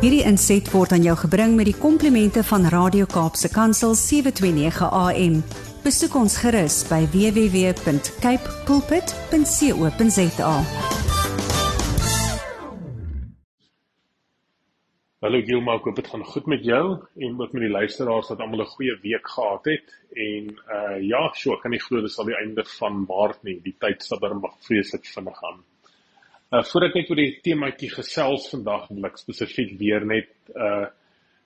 Hierdie inset word aan jou gebring met die komplimente van Radio Kaapse Kansel 729 AM. Besoek ons gerus by www.cape pulpit.co.za. Hallo Gilma, ek hoop dit gaan goed met jou en ook met die luisteraars dat almal 'n goeie week gehad het. En uh ja, so kan nie glo dis al die einde van Maart nie. Die tyd stap dan maar vreeslik vinnig aan. Uh voordat ek oor die temaatjie gesels vandag, wil ek spesifiek weer net uh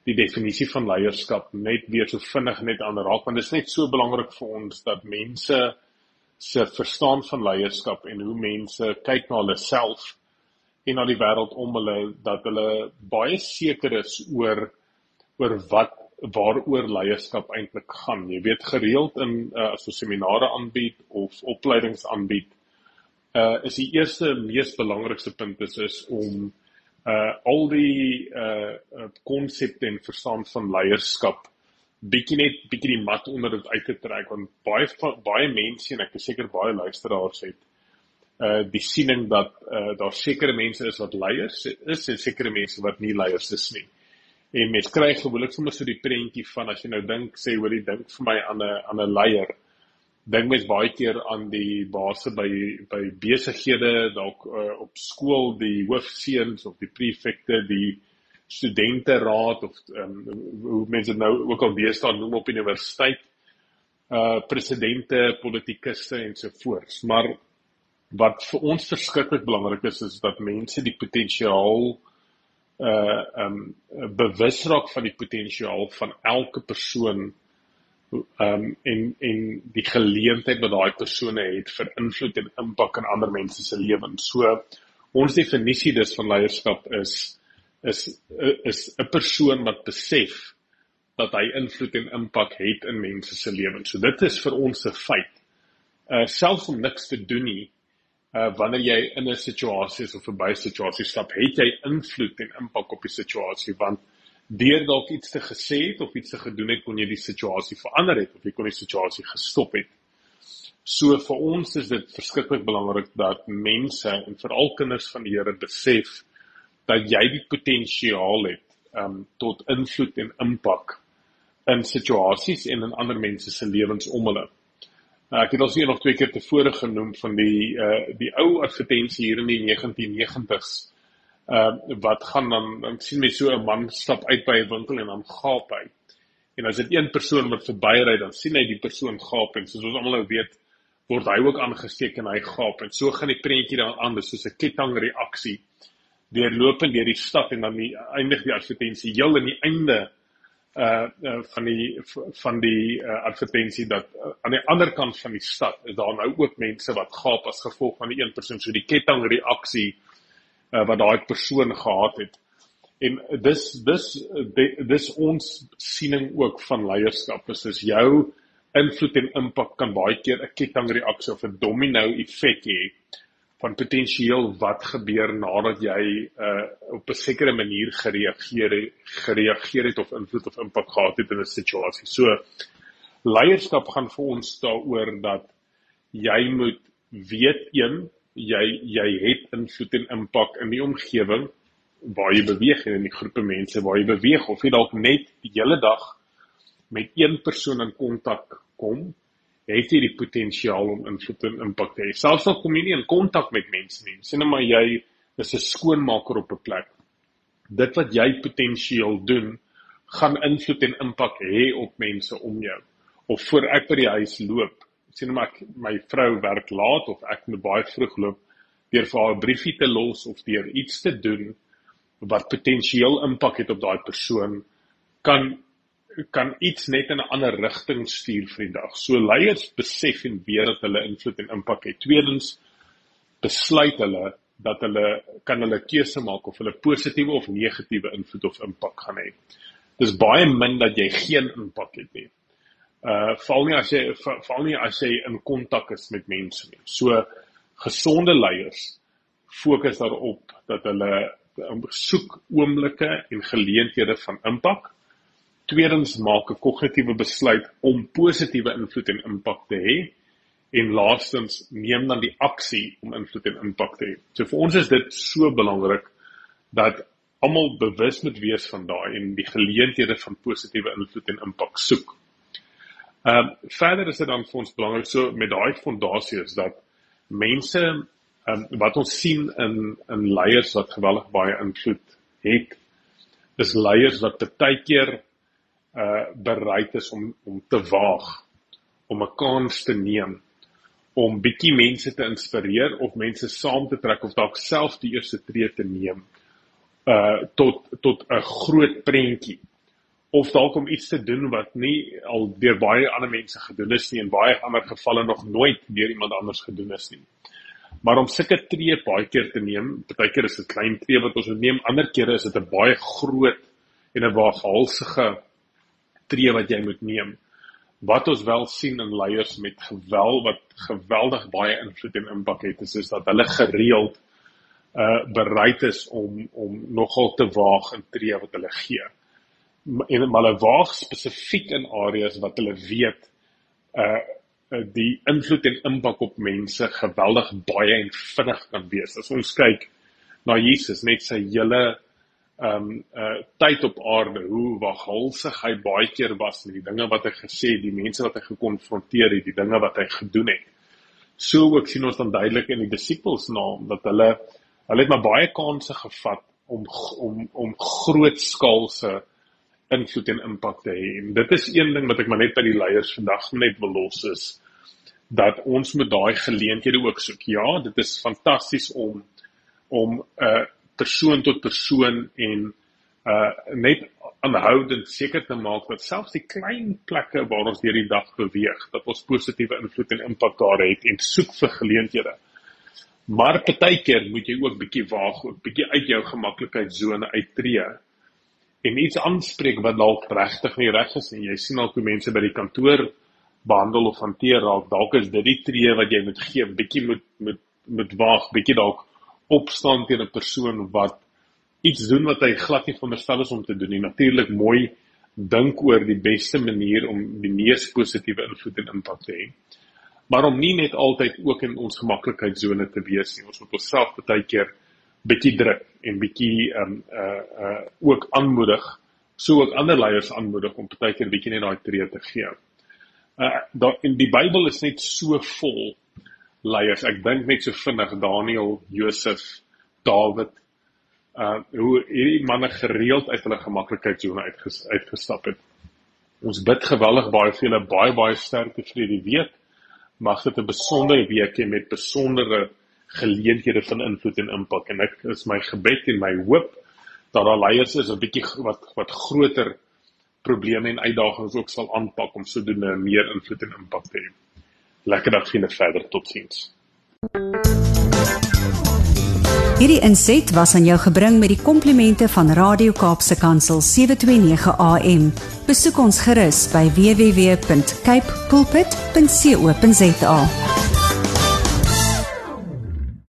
die definisie van leierskap net weer so vinnig net aanraak want dit is net so belangrik vir ons dat mense se verstaan van leierskap en hoe mense kyk na hulle self en na die wêreld om hulle dat hulle baie seker is oor oor wat waaroor leierskap eintlik gaan. Jy weet gereeld in uh, as ons seminare aanbied of opleidings aanbied, uh is die eerste mees belangrikste punt is, is om uh al die uh konsepte en verstaan van leierskap bietjie net bietjie die mat onder dit uit te trek want baie baie mense en ek is seker baie luisteraars het uh die siening dat uh daar sekere mense is wat leiers is en sekere mense wat nie leiers is nie. En mense kry gewoonlik sommer so die prentjie van as jy nou dink sê hoor jy dink vir my aan 'n aan 'n leier dink mens baie keer aan die baase by by besighede dalk uh, op skool die hoofseuns of die prefekte die studenteraad of um, hoe mense nou ook al deesdae noem op universiteit uh presidente politikuste en so voort maar wat vir ons verskriklik belangrik is is dat mense die potensiaal uh um bewus raak van die potensiaal van elke persoon um, en en die geleentheid wat daai persone het vir invloed en impak in ander mense se lewens. So ons definisie dus van leierskap is is is 'n persoon wat besef dat hy invloed en impak het in mense se lewens. So dit is vir ons 'n feit. Uh selfs om niks te doen nie, uh wanneer jy in 'n situasie is of 'n baie situasie stap, het jy invloed en impak op die situasie want deur dalk iets te gesê het of iets te gedoen het kon jy die situasie verander het of jy kon die situasie gestop het. So vir ons is dit verskriklik belangrik dat mense en veral kinders van die Here besef dat jy die potensiaal het um tot invloed en impak in situasies en in ander mense se lewens om hulle. Uh, ek het al sien nog twee keer tevore genoem van die uh die ou advertensie hier in die 1990s uh wat gaan dan dan sien jy so 'n man stap uit by 'n winkel en dan gaap hy. En as dit een persoon wat verbyry dan sien hy die persoon gaap en soos ons almal nou weet word hy ook aangesteek en hy gaap. En so gaan die prentjie dan aan soos 'n kettingreaksie. Deurlopend deur die stad en dan eindig die advertensie heel aan die einde uh, uh van die van die uh, advertensie dat uh, aan die ander kant van die stad is daar nou ook mense wat gaap as gevolg van die een persoon. So die kettingreaksie uh, wat daai persoon gehad het. En dis dis dis ons siening ook van leierskap is is jou invloed en impak kan baie keer 'n kettingreaksie of 'n domino effek hê van potensieel wat gebeur nadat jy uh, op 'n sekere manier gereageer gereageer het of invloed of impak gehad het in 'n situasie. So leierskap gaan vir ons daaroor dat jy moet weet een jy jy het invloed en impak in die omgewing waar jy beweeg en in die groepe mense waar jy beweeg of jy dalk net die hele dag met een persoon in kontak kom, het jy die potensiaal om invloed en impak te hê. Selfs al kom jy nie in kontak met mense nie, sien net maar jy is 'n skoonmaker op 'n plek. Dit wat jy potensieel doen, gaan invloed en impak hê op mense om jou. Of voor ek by die huis loop, sien maar ek, my vrou werk laat of ek moet baie vroeg loop deur vir haar 'n briefie te los of deur iets te doen wat potensieel impak het op daai persoon kan kan iets net in 'n ander rigting stuur vir die dag. So leiers besef en weet dat hulle invloed en impak het. Tweedens besluit hulle dat hulle kan hulle keuse maak of hulle positiewe of negatiewe invloed of impak gaan hê. Dis baie min dat jy geen impak het nie uh val nie as jy val nie as jy in kontak is met mense nie. So gesonde leiers fokus daarop dat hulle soek oomblikke en geleenthede van impak. Tweedens maak 'n kognitiewe besluit om positiewe invloed en impak te hê en laastens neem dan die aksie om invloed en impak te hê. So vir ons is dit so belangrik dat almal bewus moet wees van daai en die geleenthede van positiewe invloed en impak soek. Ehm um, verder is dit dan vir ons belangrik so met daai fondasie is dat mense ehm um, wat ons sien in in leiers wat geweldig baie invloed het is leiers wat baie keer uh bereid is om om te waag om 'n kans te neem om bietjie mense te inspireer of mense saam te trek of dalk self die eerste tree te neem uh tot tot 'n groot prentjie of dalk om iets te doen wat nie al deur baie ander mense gedoen is nie en baie ander gevalle nog nooit deur iemand anders gedoen is nie. Maar om sulke tree baie keer te neem, baie keer is dit klein tree wat ons neem, ander kere is dit 'n baie groot en 'n waaghalsige tree wat jy moet neem. Wat ons wel sien in leiers met geweld wat geweldig baie invloed en impak het, is, is dat hulle gereeld uh bereid is om om nogal te waag in tree wat hulle gee en hulle waag spesifiek in areas wat hulle weet uh die invloed en impak op mense geweldig baie en vinnig kan wees. As ons kyk na Jesus net sy hele um uh tyd op aarde, hoe waghalsig hy baie keer was met die dinge wat hy gesê het, die mense wat hy gekonfronteer het, die dinge wat hy gedoen het. So ook sien ons dan duidelik in die disippels naam dat hulle hulle het maar baie kansse gevat om om om grootskaalse uh invloed en impak te hê. En dit is een ding wat ek maar net by die leiers vandag net wil los is dat ons met daai geleenthede ook soek. Ja, dit is fantasties om om 'n uh, persoon tot persoon en uh net aanhoudend seker te maak dat selfs die klein plekke waar ons deur die dag beweeg, dat ons positiewe invloed en impak daar het en soek vir geleenthede. Maar partykeer moet jy ook bietjie waag, ook bietjie uit jou gemaklikheidsone uittreë en iets aanspreek wat dalk regtig nie reg is en jy sien al hoe mense by die kantoor behandel of hanteer raak dalk is dit die tree wat jy moet gee bietjie moet moet moet waag bietjie dalk opstaan teen 'n persoon wat iets doen wat hy glad nie veronderstel is om te doen nie. Natuurlik mooi dink oor die beste manier om die mees positiewe invloed en impak te hê. Maar om nie net altyd ook in ons gemaklikheidsone te wees nie. Ons moet onsself baie keer bietjie druk en bietjie ehm um, uh uh ook aanmoedig, so ook ander leiers aanmoedig om partykeer bietjie net daai tree te gee. Uh daar in die Bybel is net so vol leiers. Ek dink net so vinnig Daniel, Josef, Dawid, uh hoe hierdie manne gereeld uit hulle gemaklikheidsone uitges, uitgestap het. Ons bid geweldig baie vir julle baie baie sterkte vir hierdie week. Mag dit 'n besondere week hê met besondere geleenthede van invloed en impak en ek is my gebed en my hoop dat daar leiers is 'n bietjie wat wat groter probleme en uitdagings ook sal aanpak om sodoende meer invloed en impak te hê. Lekker dag vir julle verder totsiens. Hierdie inset was aan jou gebring met die komplimente van Radio Kaapse Kansel 729 AM. Besoek ons gerus by www.cape pulpit.co.za.